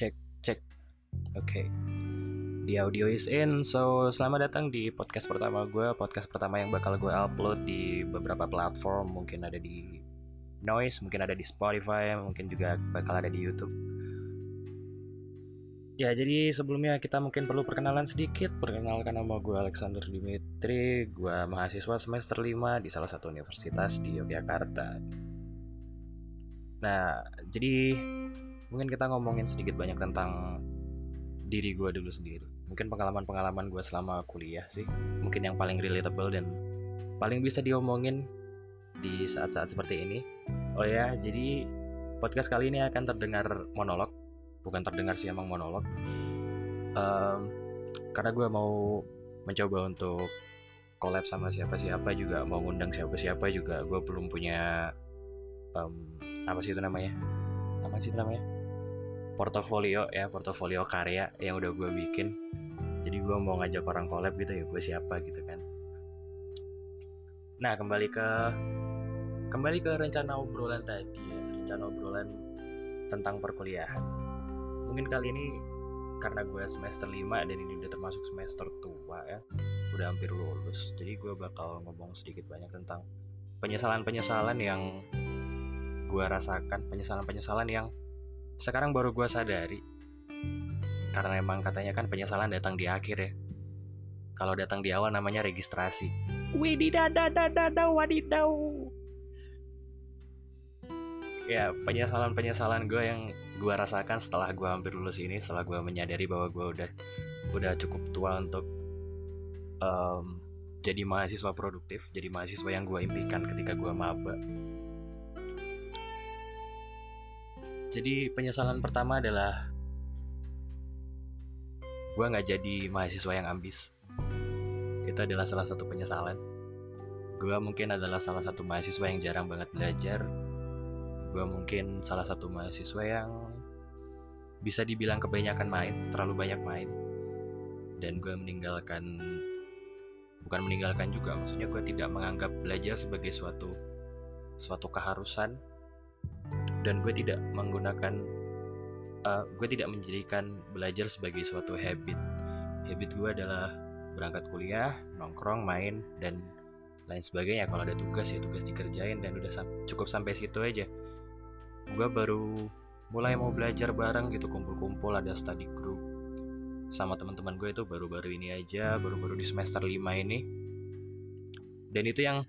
cek cek. Oke. Di audio is in. So selamat datang di podcast pertama gue podcast pertama yang bakal gue upload di beberapa platform. Mungkin ada di noise mungkin ada di Spotify mungkin juga bakal ada di YouTube. Ya jadi sebelumnya kita mungkin perlu perkenalan sedikit. Perkenalkan nama gue Alexander Dimitri. Gue mahasiswa semester 5 di salah satu universitas di Yogyakarta. Nah jadi mungkin kita ngomongin sedikit banyak tentang diri gue dulu sendiri. Mungkin pengalaman-pengalaman gue selama kuliah sih mungkin yang paling relatable dan paling bisa diomongin di saat-saat seperti ini. Oh ya jadi podcast kali ini akan terdengar monolog bukan terdengar sih emang monolog. Um, karena gue mau mencoba untuk collab sama siapa-siapa juga mau ngundang siapa-siapa juga. Gue belum punya um, apa sih itu namanya? Apa sih itu namanya portofolio ya portofolio karya yang udah gue bikin. Jadi gue mau ngajak orang collab gitu ya gue siapa gitu kan. Nah kembali ke kembali ke rencana obrolan tadi ya rencana obrolan tentang perkuliahan. Mungkin kali ini karena gue semester 5 dan ini udah termasuk semester tua ya udah hampir lulus. Jadi gue bakal ngomong sedikit banyak tentang penyesalan-penyesalan yang gue rasakan penyesalan-penyesalan yang sekarang baru gue sadari. Karena emang katanya kan penyesalan datang di akhir ya. Kalau datang di awal namanya registrasi. Wididadadadada wadidau. Ya penyesalan penyesalan gue yang gue rasakan setelah gue hampir lulus ini setelah gue menyadari bahwa gue udah udah cukup tua untuk um, jadi mahasiswa produktif jadi mahasiswa yang gue impikan ketika gue maba Jadi penyesalan pertama adalah gue nggak jadi mahasiswa yang ambis. Itu adalah salah satu penyesalan. Gue mungkin adalah salah satu mahasiswa yang jarang banget belajar. Gue mungkin salah satu mahasiswa yang bisa dibilang kebanyakan main, terlalu banyak main. Dan gue meninggalkan, bukan meninggalkan juga, maksudnya gue tidak menganggap belajar sebagai suatu suatu keharusan dan gue tidak menggunakan uh, gue tidak menjadikan belajar sebagai suatu habit. Habit gue adalah berangkat kuliah nongkrong main dan lain sebagainya. Kalau ada tugas ya tugas dikerjain dan udah sam cukup sampai situ aja. Gue baru mulai mau belajar bareng gitu kumpul-kumpul ada study group. Sama teman-teman gue itu baru-baru ini aja baru-baru di semester 5 ini. Dan itu yang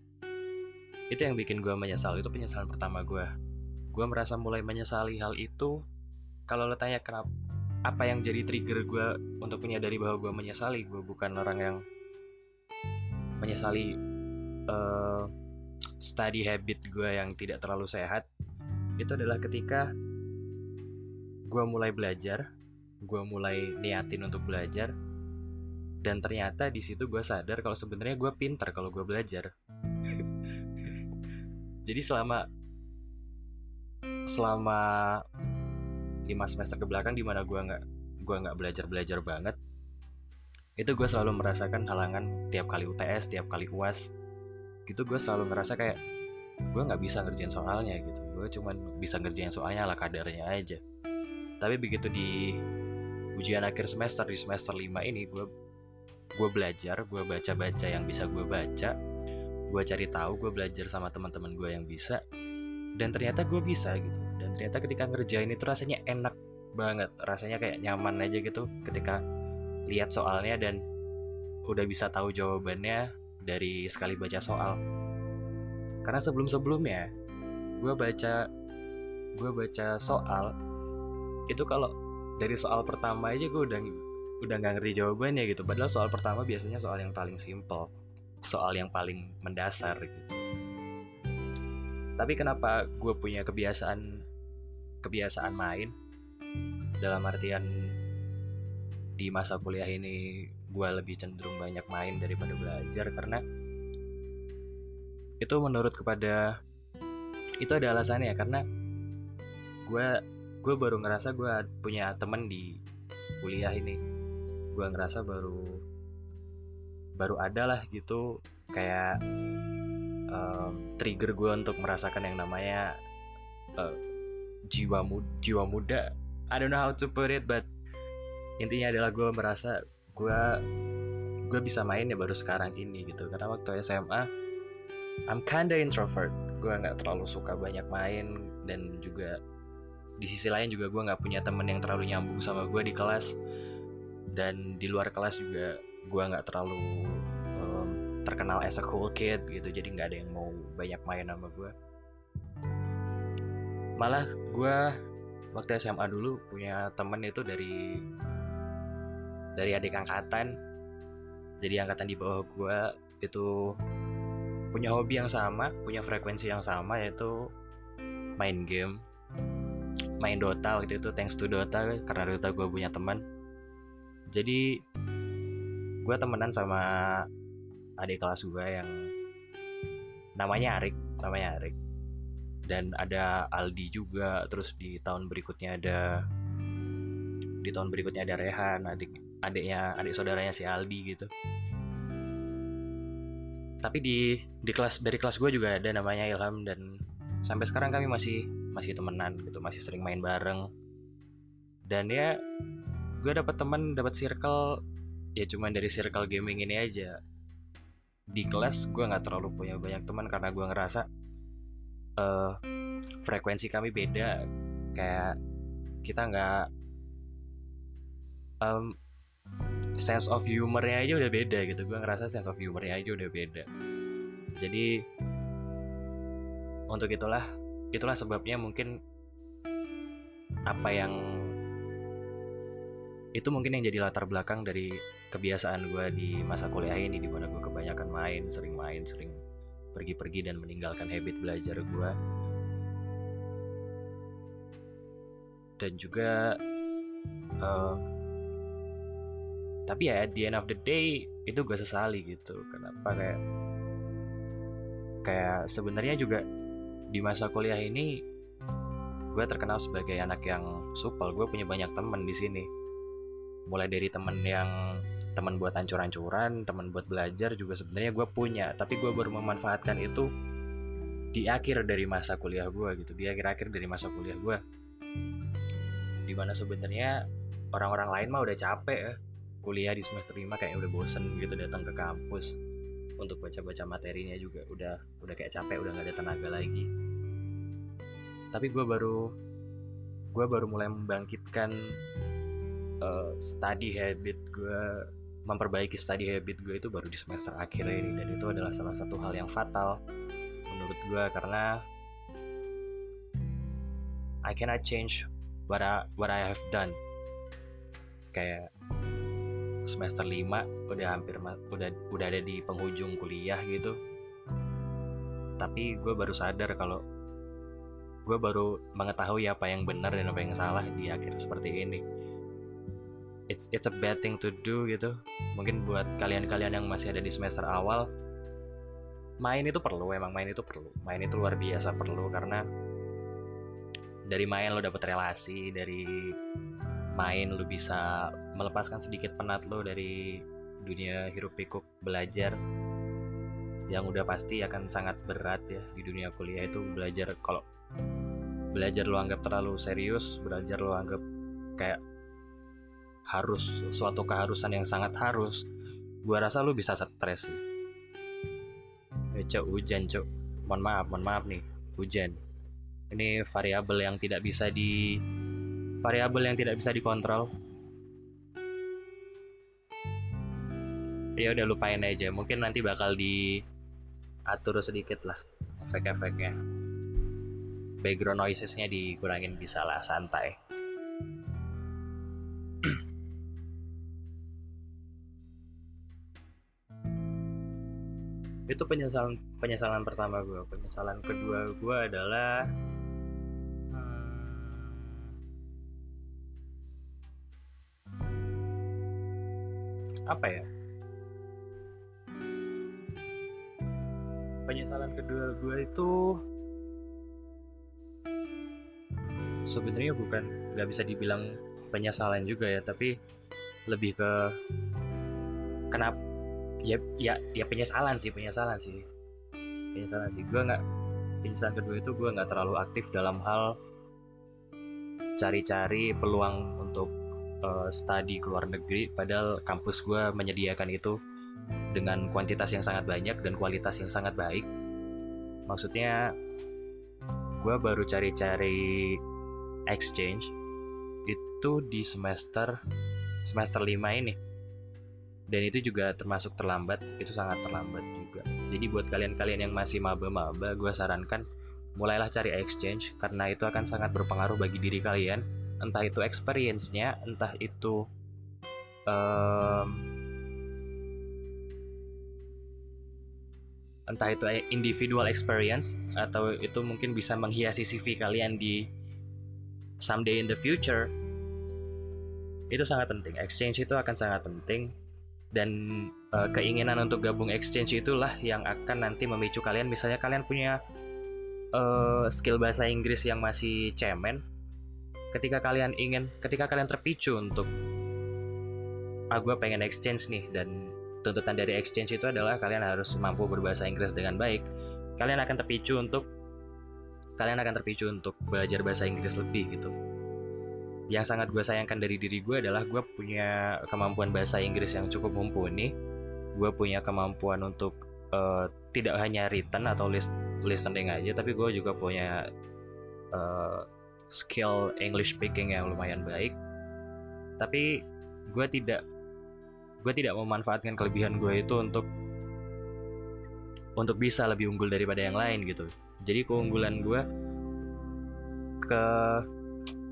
itu yang bikin gue menyesal. Itu penyesalan pertama gue gue merasa mulai menyesali hal itu. Kalau lo tanya kenapa apa yang jadi trigger gue untuk menyadari bahwa gue menyesali? Gue bukan orang yang menyesali uh, study habit gue yang tidak terlalu sehat. Itu adalah ketika gue mulai belajar gue mulai niatin untuk belajar dan ternyata di situ gue sadar kalau sebenarnya gue pinter kalau gue belajar. Jadi selama selama lima semester ke belakang di mana gue nggak gue nggak belajar belajar banget itu gue selalu merasakan halangan tiap kali UTS tiap kali uas gitu gue selalu ngerasa kayak gue nggak bisa ngerjain soalnya gitu. Gue cuman bisa ngerjain soalnya ala kadarnya aja. Tapi begitu di ujian akhir semester di semester 5 ini gue gue belajar gue baca baca yang bisa gue baca gue cari tahu gue belajar sama teman-teman gue yang bisa dan ternyata gue bisa gitu. Dan ternyata ketika ngerjain itu rasanya enak banget. Rasanya kayak nyaman aja gitu ketika lihat soalnya dan udah bisa tahu jawabannya dari sekali baca soal. Karena sebelum sebelumnya gue baca gue baca soal itu kalau dari soal pertama aja gue udah udah nggak ngerti jawabannya gitu. Padahal soal pertama biasanya soal yang paling simple soal yang paling mendasar gitu tapi kenapa gue punya kebiasaan kebiasaan main? Dalam artian di masa kuliah ini gue lebih cenderung banyak main daripada belajar karena itu menurut kepada itu ada alasannya karena gue gue baru ngerasa gue punya temen di kuliah ini. Gue ngerasa baru baru ada lah gitu kayak um, trigger gue untuk merasakan yang namanya uh, jiwa muda, jiwa muda. I don't know how to put it but intinya adalah gue merasa gue gue bisa main ya baru sekarang ini gitu. Karena waktu SMA I'm kinda introvert. Gue nggak terlalu suka banyak main dan juga di sisi lain juga gue nggak punya temen yang terlalu nyambung sama gue di kelas. Dan di luar kelas juga gue nggak terlalu terkenal as a cool kid gitu jadi nggak ada yang mau banyak main sama gue malah gue waktu SMA dulu punya temen itu dari dari adik angkatan. Jadi angkatan di bawah gue itu punya hobi yang sama punya frekuensi yang sama yaitu main game. Main Dota waktu itu thanks to Dota karena Dota gue punya teman. Jadi gue temenan sama adik kelas gue yang namanya Arik namanya Arik. Dan ada Aldi juga terus di tahun berikutnya ada di tahun berikutnya ada Rehan adik adiknya adik saudaranya si Aldi gitu. Tapi di di kelas dari kelas gue juga ada namanya Ilham dan sampai sekarang kami masih masih temenan gitu masih sering main bareng. Dan ya gue dapat teman dapat circle ya cuma dari circle gaming ini aja di kelas gue nggak terlalu punya banyak teman karena gue ngerasa uh, frekuensi kami beda. Kayak kita nggak um, sense of humornya aja udah beda gitu. Gue ngerasa sense of humornya aja udah beda. Jadi untuk itulah itulah sebabnya mungkin apa yang itu mungkin yang jadi latar belakang dari kebiasaan gue di masa kuliah ini di mana gue kebanyakan main sering main sering pergi-pergi dan meninggalkan habit belajar gue dan juga uh, tapi ya at the end of the day itu gue sesali gitu. Kenapa kayak kayak sebenarnya juga di masa kuliah ini gue terkenal sebagai anak yang supel. Gue punya banyak temen di sini. Mulai dari temen yang teman buat ancur-ancuran teman buat belajar juga sebenarnya gue punya. Tapi gue baru memanfaatkan itu di akhir dari masa kuliah gue gitu. Di akhir-akhir dari masa kuliah gue di mana sebenarnya orang-orang lain mah udah capek ya. Kuliah di semester 5 kayak udah bosen gitu datang ke kampus. Untuk baca-baca materinya juga udah udah kayak capek udah gak ada tenaga lagi. Tapi gue baru gue baru mulai membangkitkan uh, study habit gue memperbaiki study habit gue itu baru di semester akhir ini. Dan itu adalah salah satu hal yang fatal menurut gue karena I cannot change what I, what I have done. Kayak semester 5 udah hampir udah udah ada di penghujung kuliah gitu. Tapi gue baru sadar kalau gue baru mengetahui apa yang benar dan apa yang salah di akhir seperti ini it's it's a bad thing to do gitu. Mungkin buat kalian-kalian yang masih ada di semester awal main itu perlu emang main itu perlu. Main itu luar biasa perlu karena dari main lo dapet relasi dari main lu bisa melepaskan sedikit penat lo dari dunia hiruk pikuk belajar yang udah pasti akan sangat berat ya di dunia kuliah itu. Belajar kalau belajar lo anggap terlalu serius belajar lo anggap kayak harus suatu keharusan yang sangat harus gua rasa lu bisa stres eh, cok hujan cok. Mohon maaf mohon maaf nih. Hujan. Ini variabel yang tidak bisa di variabel yang tidak bisa dikontrol. Ya udah lupain aja. Mungkin nanti bakal diatur sedikit lah efek-efeknya. Background noisesnya dikurangin bisa lah santai itu penyesalan penyesalan pertama gue penyesalan kedua gue adalah apa ya? Penyesalan kedua gue itu sebenarnya bukan nggak bisa dibilang penyesalan juga ya tapi lebih ke kenapa ya ya ya penyesalan sih penyesalan sih. Penyesalan sih. Gue nggak penyesalan kedua itu gue nggak terlalu aktif dalam hal cari-cari peluang untuk uh, studi ke luar negeri. Padahal kampus gue menyediakan itu dengan kuantitas yang sangat banyak dan kualitas yang sangat baik. Maksudnya gue baru cari-cari exchange itu di semester semester 5 ini dan itu juga termasuk terlambat itu sangat terlambat juga. Jadi buat kalian-kalian yang masih maba-maba gue sarankan mulailah cari exchange karena itu akan sangat berpengaruh bagi diri kalian. Entah itu experience-nya entah itu um, entah itu individual experience atau itu mungkin bisa menghiasi CV kalian di someday in the future itu sangat penting. Exchange itu akan sangat penting dan uh, keinginan untuk gabung exchange itulah yang akan nanti memicu kalian. Misalnya kalian punya uh, skill bahasa Inggris yang masih cemen ketika kalian ingin ketika kalian terpicu untuk ah gue pengen exchange nih dan tuntutan dari exchange itu adalah kalian harus mampu berbahasa Inggris dengan baik. Kalian akan terpicu untuk kalian akan terpicu untuk belajar bahasa Inggris lebih gitu yang sangat gue sayangkan dari diri gue adalah gue punya kemampuan bahasa Inggris yang cukup mumpuni. Gue punya kemampuan untuk uh, tidak hanya written atau list listening aja tapi gue juga punya uh, skill English speaking yang lumayan baik. Tapi gue tidak gue tidak memanfaatkan kelebihan gue itu untuk untuk bisa lebih unggul daripada yang lain gitu. Jadi keunggulan gue ke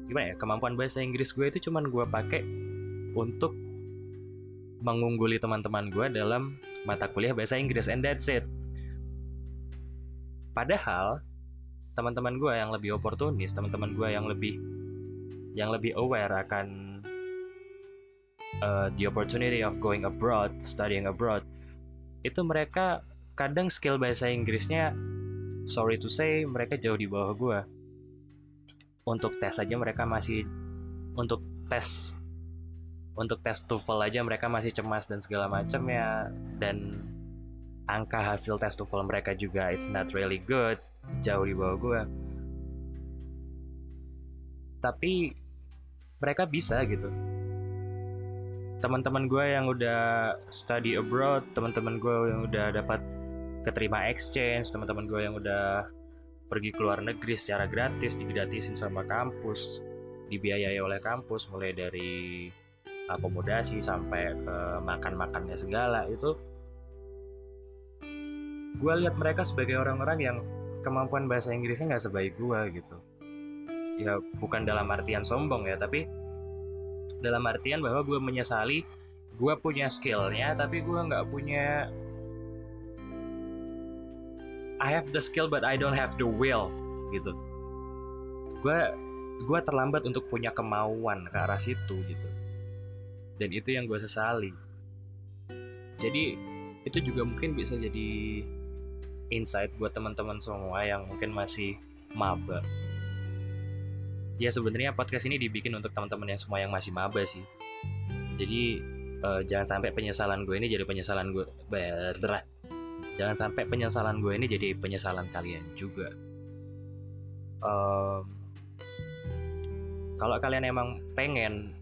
gimana ya kemampuan bahasa Inggris gue itu cuman gue pakai untuk mengungguli teman-teman gue dalam mata kuliah bahasa Inggris and that's it. Padahal teman-teman gue yang lebih oportunis teman-teman gue yang lebih yang lebih aware akan uh, the opportunity of going abroad studying abroad itu mereka kadang skill bahasa Inggrisnya sorry to say mereka jauh di bawah gue untuk tes aja mereka masih untuk tes untuk tes TOEFL aja mereka masih cemas dan segala macam ya. Dan angka hasil tes TOEFL mereka juga it's not really good jauh di bawah gue tapi mereka bisa gitu. Teman-teman gue yang udah study abroad teman-teman gue yang udah dapat keterima exchange teman-teman gue yang udah pergi ke luar negeri secara gratis digratisin sama kampus dibiayai oleh kampus mulai dari akomodasi sampai ke makan-makannya segala itu gue lihat mereka sebagai orang-orang yang kemampuan bahasa Inggrisnya nggak sebaik gue gitu. Ya bukan dalam artian sombong ya tapi dalam artian bahwa gue menyesali gue punya skillnya tapi gue nggak punya I have the skill but I don't have the will gitu. Gue gue terlambat untuk punya kemauan ke arah situ gitu. Dan itu yang gue sesali. Jadi itu juga mungkin bisa jadi insight buat teman-teman semua yang mungkin masih maba. Ya sebenarnya podcast ini dibikin untuk teman-teman yang semua yang masih maba sih. Jadi uh, jangan sampai penyesalan gue ini jadi penyesalan gue berderah jangan sampai penyesalan gue ini jadi penyesalan kalian juga. Um, kalau kalian emang pengen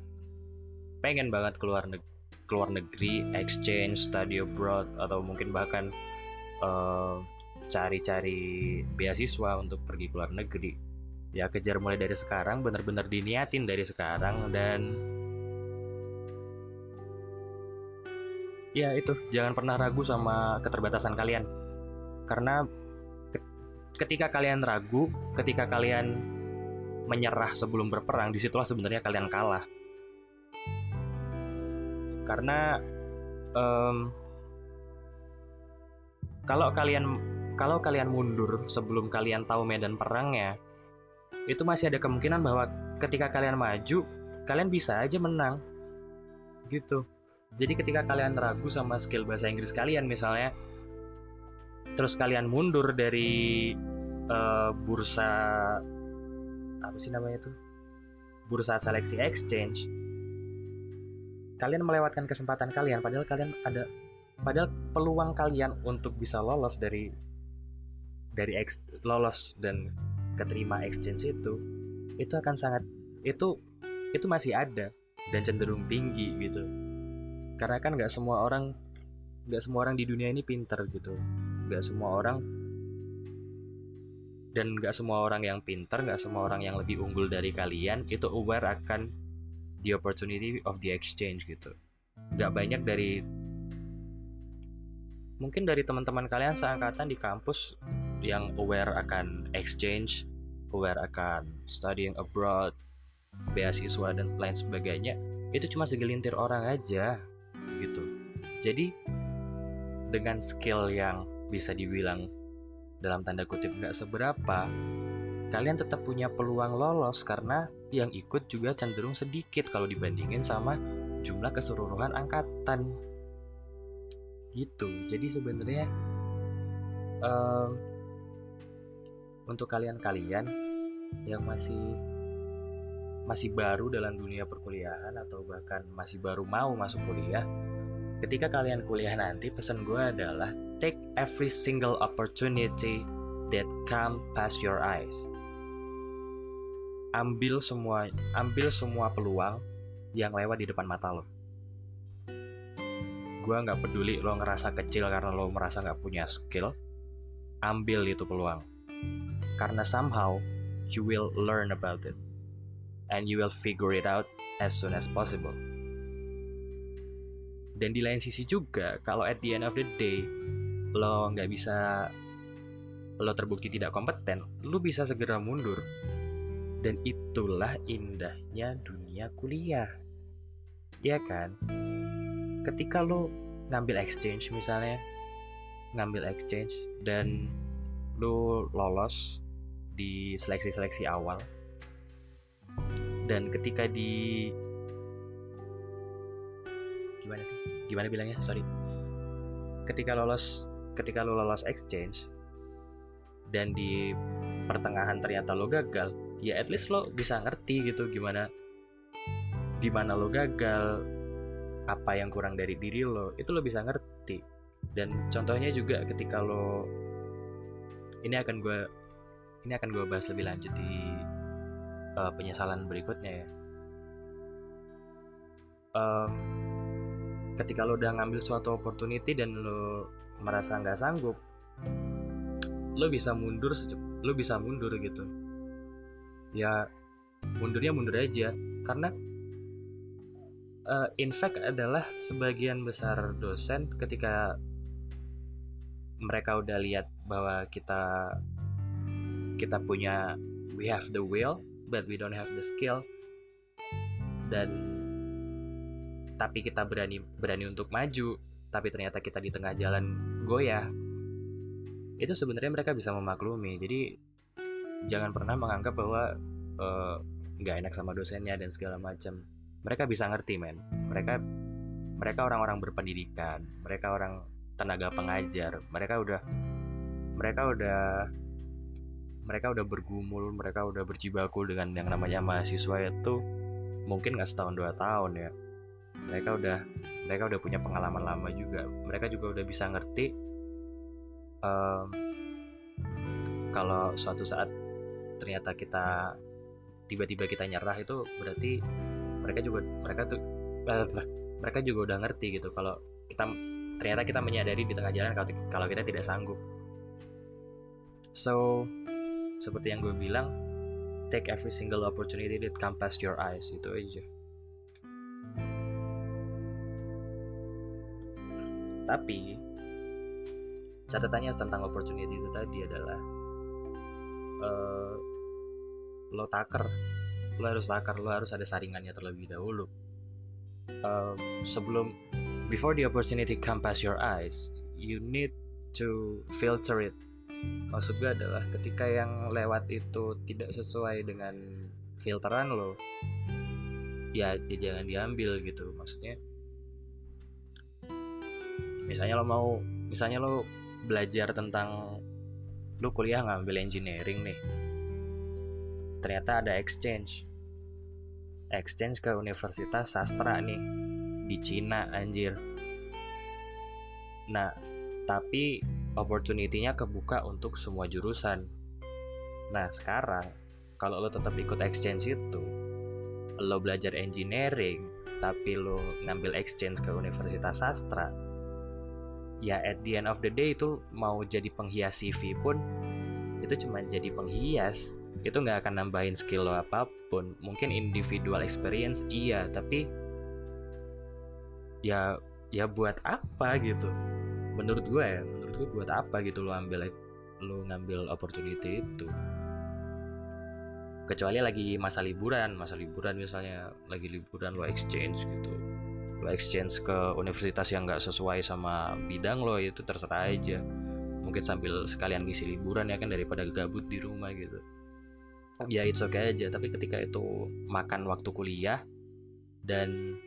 pengen banget keluar negeri keluar negeri exchange study abroad atau mungkin bahkan cari-cari uh, beasiswa untuk pergi keluar negeri ya kejar mulai dari sekarang bener-bener diniatin dari sekarang dan ya itu. Jangan pernah ragu sama keterbatasan kalian. Karena ketika kalian ragu ketika kalian menyerah sebelum berperang di situlah sebenarnya kalian kalah. Karena um, kalau kalian kalau kalian mundur sebelum kalian tahu medan perangnya itu masih ada kemungkinan bahwa ketika kalian maju kalian bisa aja menang. Gitu jadi ketika kalian ragu sama skill bahasa Inggris kalian misalnya, terus kalian mundur dari uh, bursa apa sih namanya itu? Bursa seleksi exchange. Kalian melewatkan kesempatan kalian padahal kalian ada padahal peluang kalian untuk bisa lolos dari dari ex, lolos dan keterima exchange itu itu akan sangat itu itu masih ada dan cenderung tinggi gitu karena kan nggak semua orang nggak semua orang di dunia ini pinter gitu. Nggak semua orang dan nggak semua orang yang pinter nggak semua orang yang lebih unggul dari kalian itu aware akan the opportunity of the exchange gitu. Nggak banyak dari mungkin dari teman-teman kalian seangkatan di kampus yang aware akan exchange aware akan studying abroad beasiswa dan lain sebagainya itu cuma segelintir orang aja gitu. Jadi dengan skill yang bisa dibilang dalam tanda kutip nggak seberapa kalian tetap punya peluang lolos karena yang ikut juga cenderung sedikit kalau dibandingin sama jumlah keseluruhan angkatan. Gitu. Jadi sebenarnya um, untuk kalian-kalian yang masih masih baru dalam dunia perkuliahan atau bahkan masih baru mau masuk kuliah ketika kalian kuliah nanti pesan gue adalah take every single opportunity that come past your eyes. Ambil semua ambil semua peluang yang lewat di depan mata lo. Gue nggak peduli lo ngerasa kecil karena lo merasa nggak punya skill ambil itu peluang. Karena somehow you will learn about it and you will figure it out as soon as possible. Dan di lain sisi juga, kalau at the end of the day lo nggak bisa, lo terbukti tidak kompeten, lo bisa segera mundur. Dan itulah indahnya dunia kuliah. Iya kan? Ketika lo ngambil exchange misalnya, ngambil exchange dan lo lolos di seleksi-seleksi awal, dan ketika di gimana sih? Gimana bilangnya? Sorry. Ketika lolos ketika lo lolos exchange dan di pertengahan ternyata lo gagal ya at least lo bisa ngerti gitu gimana di mana lo gagal apa yang kurang dari diri lo itu lo bisa ngerti. Dan contohnya juga ketika lo ini akan gue ini akan gue bahas lebih lanjut di uh, penyesalan berikutnya ya. Um, ketika lo udah ngambil suatu opportunity dan lo merasa nggak sanggup lo bisa mundur lo bisa mundur gitu. Ya mundurnya mundur aja. Karena uh, in fact adalah sebagian besar dosen ketika mereka udah lihat bahwa kita kita punya we have the will but we don't have the skill. Dan tapi kita berani berani untuk maju tapi ternyata kita di tengah jalan goyah. Itu sebenarnya mereka bisa memaklumi. Jadi jangan pernah menganggap bahwa eh, nggak uh, enak sama dosennya dan segala macam. Mereka bisa ngerti men. Mereka mereka orang-orang berpendidikan. Mereka orang tenaga pengajar. Mereka udah mereka udah mereka udah bergumul mereka udah berjibaku dengan yang namanya mahasiswa itu mungkin nggak setahun dua tahun ya. Mereka udah mereka udah punya pengalaman lama juga. Mereka juga udah bisa ngerti um, kalau suatu saat ternyata kita tiba-tiba kita nyerah itu berarti mereka juga mereka tuh uh, mereka juga udah ngerti gitu kalau kita ternyata kita menyadari di tengah jalan kalau kita tidak sanggup. So seperti yang gue bilang take every single opportunity that come past your eyes itu aja. Tapi catatannya tentang opportunity itu tadi adalah uh, lo taker lo harus taker lo harus ada saringannya terlebih dahulu. Uh, sebelum before the opportunity come past your eyes you need to filter it maksud gue adalah ketika yang lewat itu tidak sesuai dengan filteran lo ya, ya jangan diambil gitu. Maksudnya misalnya lo mau misalnya lo belajar tentang lo kuliah ngambil engineering nih. Ternyata ada exchange. Exchange ke universitas sastra nih di Cina anjir. Nah tapi opportunity-nya kebuka untuk semua jurusan. Nah, sekarang kalau lo tetap ikut exchange itu, lo belajar engineering tapi lo ngambil exchange ke universitas sastra ya at the end of the day itu mau jadi penghias CV pun itu cuma jadi penghias. Itu nggak akan nambahin skill lo apa pun. Mungkin individual experience iya tapi ya ya buat apa gitu menurut gue ya menurut gue buat apa gitu lo ambil lo ngambil opportunity itu? Kecuali lagi masa liburan masa liburan misalnya lagi liburan lo exchange gitu. Lo exchange ke universitas yang nggak sesuai sama bidang lo itu terserah aja. Mungkin sambil sekalian ngisi liburan ya kan daripada gabut di rumah gitu. Ya it's okay aja. Tapi ketika itu makan waktu kuliah dan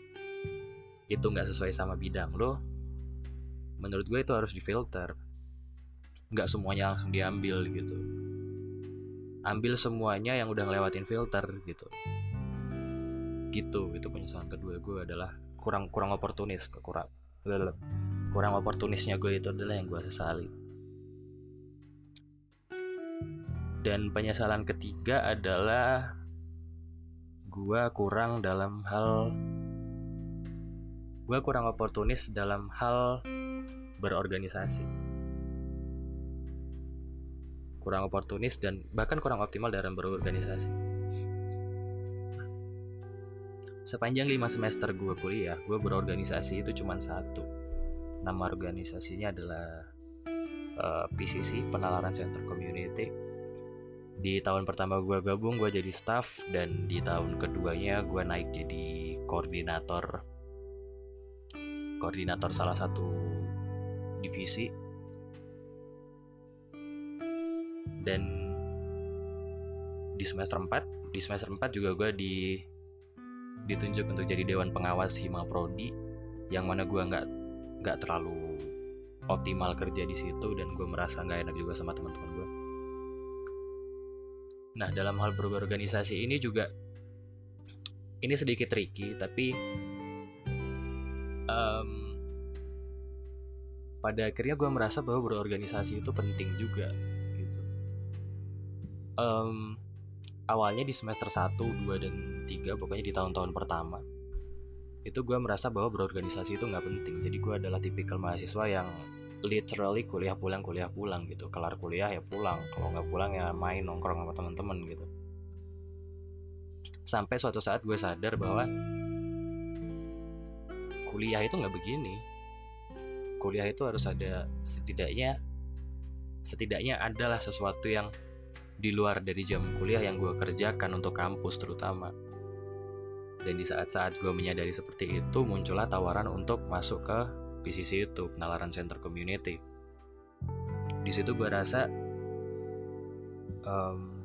itu nggak sesuai sama bidang lo menurut gue itu harus difilter. Nggak semuanya langsung diambil gitu. Ambil semuanya yang udah ngelewatin filter gitu. Gitu itu penyesalan kedua gue adalah kurang kurang oportunis kurang kurang oportunisnya gue itu adalah yang gue sesali. Dan penyesalan ketiga adalah gue kurang dalam hal gue kurang oportunis dalam hal berorganisasi. Kurang oportunis dan bahkan kurang optimal dalam berorganisasi. Sepanjang lima semester gue kuliah gue berorganisasi itu cuma satu. Nama organisasinya adalah uh, eh, PCC Penalaran Center Community. Di tahun pertama gue gabung gue jadi staff dan di tahun keduanya gue naik jadi koordinator. Koordinator salah satu divisi dan di semester 4 di semester 4 juga gue di ditunjuk untuk jadi dewan pengawas Hima Prodi yang mana gue nggak nggak terlalu optimal kerja di situ dan gue merasa nggak enak juga sama teman-teman gue. Nah dalam hal berorganisasi ini juga ini sedikit tricky tapi um, pada akhirnya gue merasa bahwa berorganisasi itu penting juga gitu. Um, awalnya di semester 1, 2, dan 3 pokoknya di tahun-tahun pertama itu gue merasa bahwa berorganisasi itu nggak penting. Jadi gue adalah tipikal mahasiswa yang literally kuliah pulang kuliah pulang gitu. Kelar kuliah ya pulang kalau nggak pulang ya main nongkrong sama teman-teman gitu. Sampai suatu saat gue sadar bahwa kuliah itu nggak begini kuliah itu harus ada setidaknya setidaknya adalah sesuatu yang di luar dari jam kuliah yang gue kerjakan untuk kampus terutama. Dan di saat-saat gue menyadari seperti itu muncullah tawaran untuk masuk ke PCC itu penalaran center community. Di situ gue rasa um,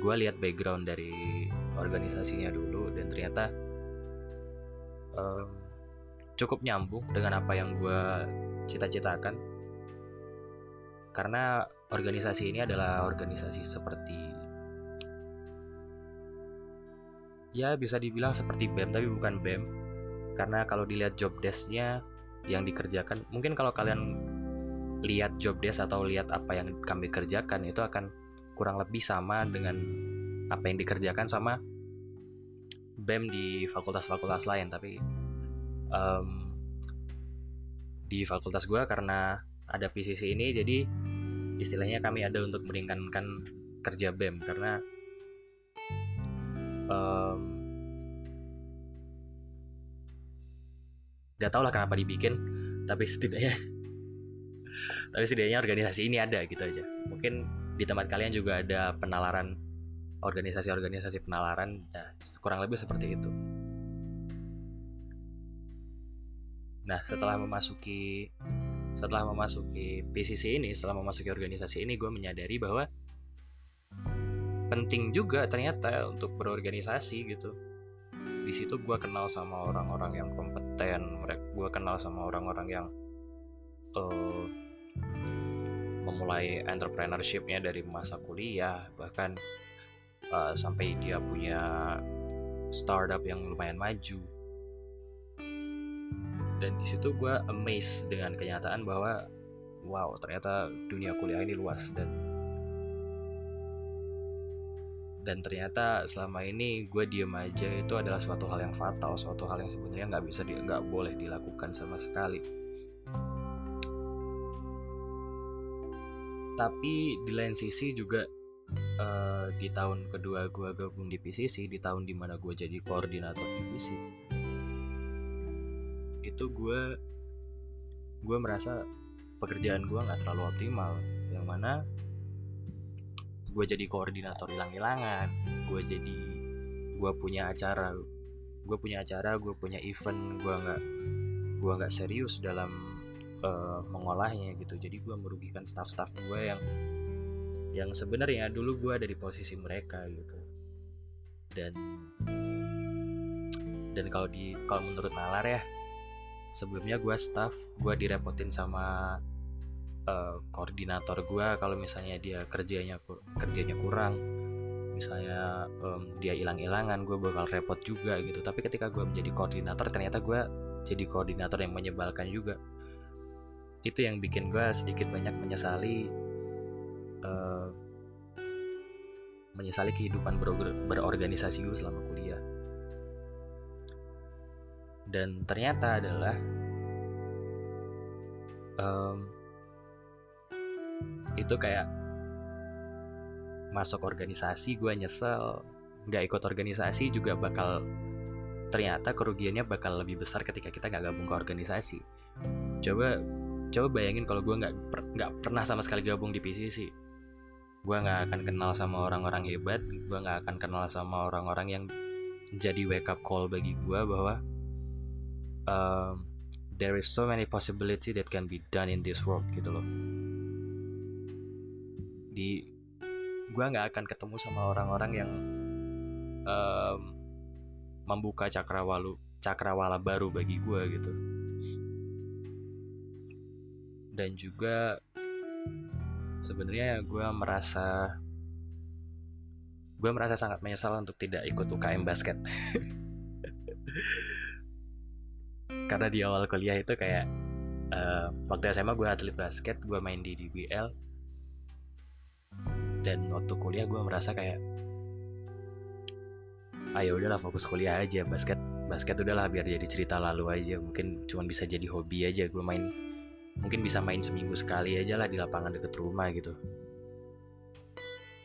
gue lihat background dari organisasinya dulu dan ternyata um, cukup nyambung dengan apa yang gue cita-citakan. Karena organisasi ini adalah organisasi seperti ya bisa dibilang seperti BEM tapi bukan BEM karena kalau dilihat job desknya yang dikerjakan mungkin kalau kalian lihat job desk atau lihat apa yang kami kerjakan itu akan kurang lebih sama dengan apa yang dikerjakan sama BEM di fakultas-fakultas lain. Tapi um, di fakultas gue karena ada PCC ini jadi istilahnya kami ada untuk meringankan kerja BEM karena um, gak tau lah kenapa dibikin tapi setidaknya tapi setidaknya organisasi ini ada gitu aja. Mungkin di tempat kalian juga ada penalaran organisasi-organisasi penalaran ya kurang lebih seperti itu Nah, setelah memasuki setelah memasuki PCC ini, setelah memasuki organisasi ini, gue menyadari bahwa penting juga ternyata untuk berorganisasi gitu. Di situ gue kenal sama orang-orang yang kompeten, gue kenal sama orang-orang yang uh, memulai entrepreneurshipnya dari masa kuliah, bahkan uh, sampai dia punya startup yang lumayan maju dan di situ gue amazed dengan kenyataan bahwa wow ternyata dunia kuliah ini luas dan dan ternyata selama ini gue diem aja itu adalah suatu hal yang fatal suatu hal yang sebenarnya nggak bisa nggak boleh dilakukan sama sekali. Tapi di lain sisi juga uh, di tahun kedua gue gabung di PCC di tahun di mana gue jadi koordinator divisi itu gue gue merasa pekerjaan gue nggak terlalu optimal. Yang mana gue jadi koordinator hilang-hilangan gue jadi gue punya acara gue punya acara gue punya event gue nggak gue nggak serius dalam uh, mengolahnya gitu. Jadi gue merugikan staff-staff gue yang yang sebenarnya dulu gue ada di posisi mereka gitu. Dan dan kalau di kalau menurut Nalar ya sebelumnya gue staff gue direpotin sama uh, koordinator gue kalau misalnya dia kerjanya kerjanya kurang. Misalnya um, dia hilang-hilangan gue bakal repot juga gitu. Tapi ketika gue menjadi koordinator ternyata gue jadi koordinator yang menyebalkan juga. Itu yang bikin gue sedikit banyak menyesali uh, menyesali kehidupan ber berorganisasi gue selama kuliah dan ternyata adalah um, itu kayak masuk organisasi gue nyesel. Nggak ikut organisasi juga bakal ternyata kerugiannya bakal lebih besar ketika kita nggak gabung ke organisasi. Coba coba bayangin kalau gue nggak nggak per, pernah sama sekali gabung di PCC gue nggak akan kenal sama orang-orang hebat gue nggak akan kenal sama orang-orang yang jadi wake up call bagi gue bahwa um, there is so many possibility that can be done in this world gitu loh. Di gue nggak akan ketemu sama orang-orang yang um, membuka cakrawala cakrawala baru bagi gue gitu. Dan juga sebenarnya gue merasa gue merasa sangat menyesal untuk tidak ikut UKM basket karena di awal kuliah itu kayak uh, waktu SMA gue atlet basket gue main di DBL dan waktu kuliah gue merasa kayak ayo ah, udahlah fokus kuliah aja basket basket udahlah biar jadi cerita lalu aja. Mungkin cuma bisa jadi hobi aja gue main mungkin bisa main seminggu sekali aja lah di lapangan deket rumah gitu.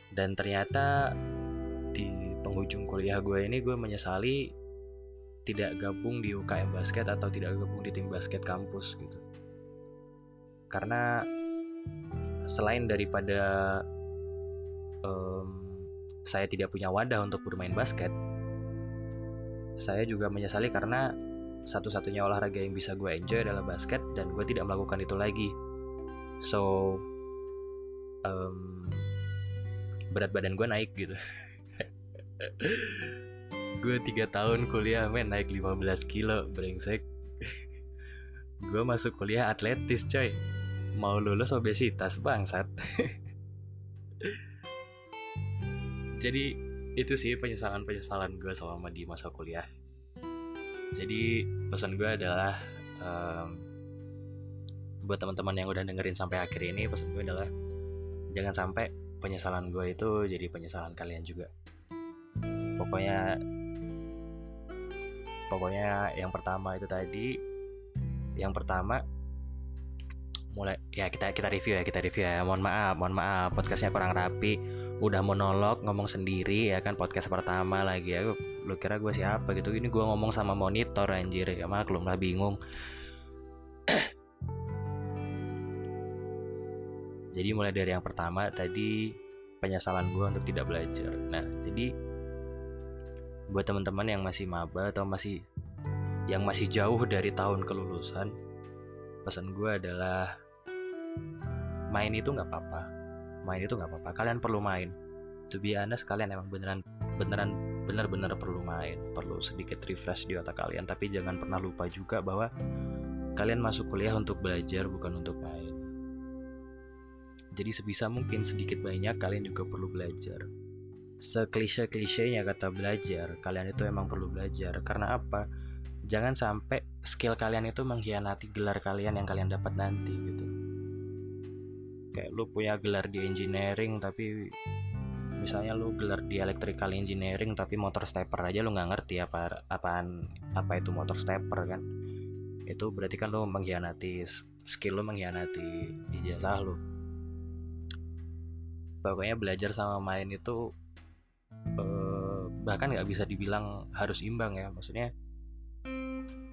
Dan ternyata di penghujung kuliah gue ini gue menyesali tidak gabung di UKM basket atau tidak gabung di tim basket kampus gitu karena selain daripada um, saya tidak punya wadah untuk bermain basket, saya juga menyesali karena satu-satunya olahraga yang bisa gue enjoy adalah basket dan gue tidak melakukan itu lagi. So um, berat badan gue naik gitu. gue tiga tahun kuliah men naik 15 kilo brengsek. gue masuk kuliah atletis coy. Mau lulus obesitas bangsat. jadi itu sih penyesalan penyesalan gue selama di masa kuliah jadi pesan gue adalah um, buat teman-teman yang udah dengerin sampai akhir ini pesan gue adalah jangan sampai penyesalan gue itu jadi penyesalan kalian juga pokoknya pokoknya yang pertama itu tadi yang pertama mulai ya kita kita review ya kita review ya. Mohon maaf mohon maaf podcastnya kurang rapi. Udah monolog ngomong sendiri ya kan? Podcast pertama lagi. Ya lu kira gue siapa gitu? Ini gue ngomong sama monitor anjir. Ya maklum lah bingung. Jadi mulai dari yang pertama tadi penyesalan gue untuk tidak belajar. Nah jadi buat teman-teman yang masih maba atau masih yang masih jauh dari tahun kelulusan pesan gue adalah main itu nggak apa-apa. Main itu nggak apa-apa. Kalian perlu main. To be honest kalian emang beneran beneran bener-bener perlu main. Perlu sedikit refresh di otak kalian. Tapi jangan pernah lupa juga bahwa kalian masuk kuliah untuk belajar bukan untuk main. Jadi sebisa mungkin sedikit banyak kalian juga perlu belajar seklise klisenya kata belajar kalian itu emang perlu belajar. Karena apa? Jangan sampai skill kalian itu mengkhianati gelar kalian yang kalian dapat nanti gitu. Kayak lu punya gelar di engineering tapi misalnya lu gelar di electrical engineering tapi motor stepper aja lu nggak ngerti apa apaan apa itu motor stepper kan? Itu berarti kan lu mengkhianati skill lu mengkhianati ijazah lu. Pokoknya belajar sama main itu eh, bahkan nggak bisa dibilang harus imbang ya. Maksudnya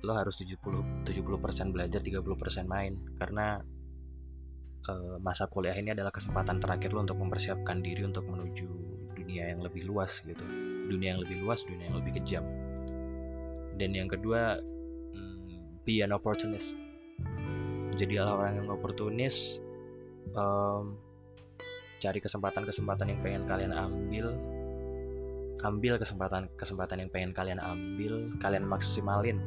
lo harus 70 70% belajar 30% main. Karena uh, masa kuliah ini adalah kesempatan terakhir lo untuk mempersiapkan diri untuk menuju dunia yang lebih luas gitu. Dunia yang lebih luas dunia yang lebih kejam. Dan yang kedua hmm, be an opportunist. Jadilah orang yang oportunis um, cari kesempatan-kesempatan yang pengen kalian ambil ambil kesempatan kesempatan yang pengen kalian ambil kalian maksimalin.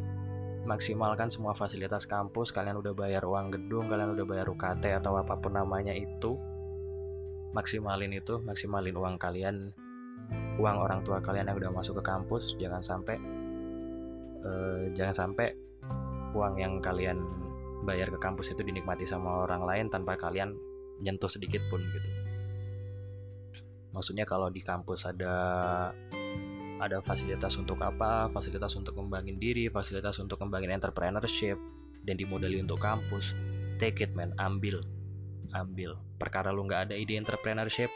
Maksimalkan semua fasilitas kampus kalian udah bayar uang gedung kalian udah bayar UKT atau apa pun namanya itu. Maksimalin itu maksimalin uang kalian uang orang tua kalian yang udah masuk ke kampus. Jangan sampai uh, jangan sampai uang yang kalian bayar ke kampus itu dinikmati sama orang lain tanpa kalian nyentuh sedikit pun gitu maksudnya kalau di kampus ada ada fasilitas untuk apa, fasilitas untuk kembangin diri, fasilitas untuk kembangin entrepreneurship, dan dimodali untuk kampus. Take it man, ambil, ambil. Perkara lu nggak ada ide entrepreneurship,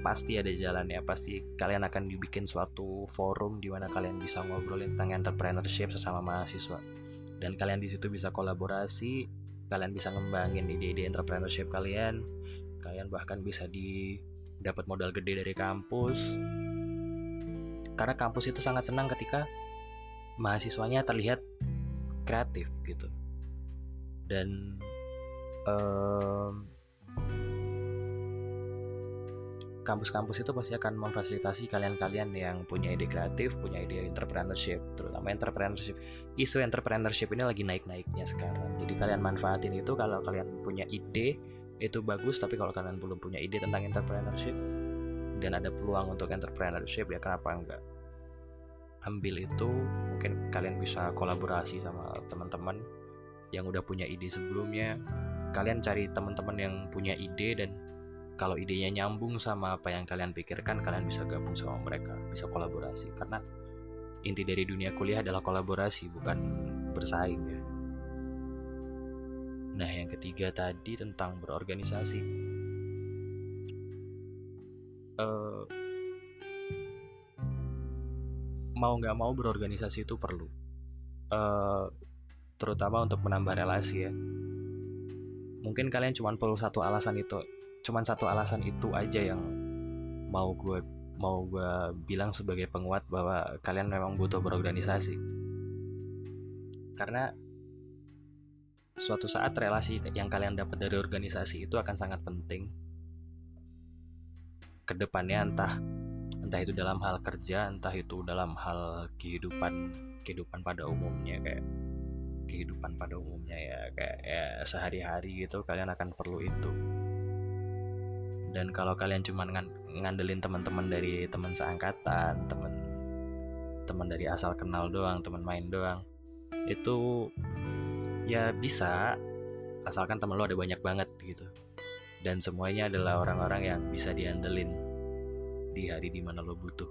pasti ada jalannya. Pasti kalian akan dibikin suatu forum di mana kalian bisa ngobrolin tentang entrepreneurship sesama mahasiswa. Dan kalian di situ bisa kolaborasi, kalian bisa ngembangin ide-ide entrepreneurship kalian. Kalian bahkan bisa di dapat modal gede dari kampus karena kampus itu sangat senang ketika mahasiswanya terlihat kreatif gitu dan um, kampus-kampus itu pasti akan memfasilitasi kalian-kalian yang punya ide kreatif, punya ide entrepreneurship, terutama entrepreneurship. Isu entrepreneurship ini lagi naik-naiknya sekarang. Jadi kalian manfaatin itu kalau kalian punya ide itu bagus, tapi kalau kalian belum punya ide tentang entrepreneurship, dan ada peluang untuk entrepreneurship ya kenapa enggak? Ambil itu mungkin kalian bisa kolaborasi sama teman-teman yang udah punya ide sebelumnya. Kalian cari teman-teman yang punya ide dan kalau idenya nyambung sama apa yang kalian pikirkan kalian bisa gabung sama mereka bisa kolaborasi. Karena inti dari dunia kuliah adalah kolaborasi bukan bersaing ya yang ketiga tadi tentang berorganisasi. Uh, mau nggak mau berorganisasi itu perlu. Uh, terutama untuk menambah relasi ya. Mungkin kalian cuma perlu satu alasan itu cuma satu alasan itu aja yang mau gue mau gue bilang sebagai penguat bahwa kalian memang butuh berorganisasi. Karena suatu saat relasi yang kalian dapat dari organisasi itu akan sangat penting. Ke depannya entah entah itu dalam hal kerja entah itu dalam hal kehidupan kehidupan pada umumnya kayak kehidupan pada umumnya ya kayak ya sehari-hari gitu kalian akan perlu itu. Dan kalau kalian cuma ngandelin teman-teman dari teman seangkatan teman teman dari asal kenal doang teman main doang itu ya bisa. Asalkan temen lo ada banyak banget gitu. Dan semuanya adalah orang-orang yang bisa diandelin di hari di mana lo butuh.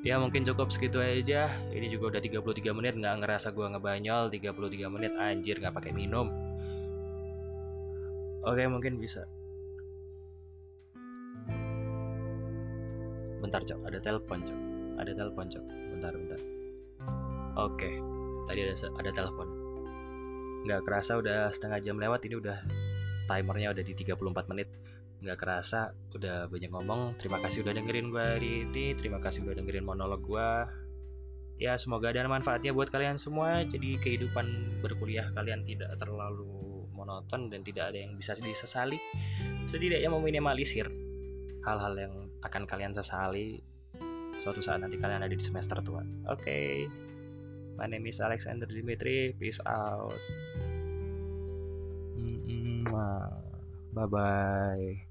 Ya mungkin cukup segitu aja. Ini juga udah 33 menit. Nggak ngerasa gue ngebanyol. 33 menit anjir nggak pakai minum. Oke mungkin bisa. Bentar cok. Ada telepon cok. Ada telepon cok. Bentar bentar. Oke. Tadi ada ada telepon nggak kerasa udah setengah jam lewat ini udah timernya udah di 34 menit. Nggak kerasa udah banyak ngomong. Terima kasih udah dengerin gue hari ini terima kasih udah dengerin monolog gue ya semoga ada manfaatnya buat kalian semua. Jadi kehidupan berkuliah kalian tidak terlalu monoton dan tidak ada yang bisa disesali. Setidaknya meminimalisir hal-hal yang akan kalian sesali suatu saat nanti kalian ada di semester tua. Oke. Okay. my name is Alexander Dimitri. Peace out Bye bye.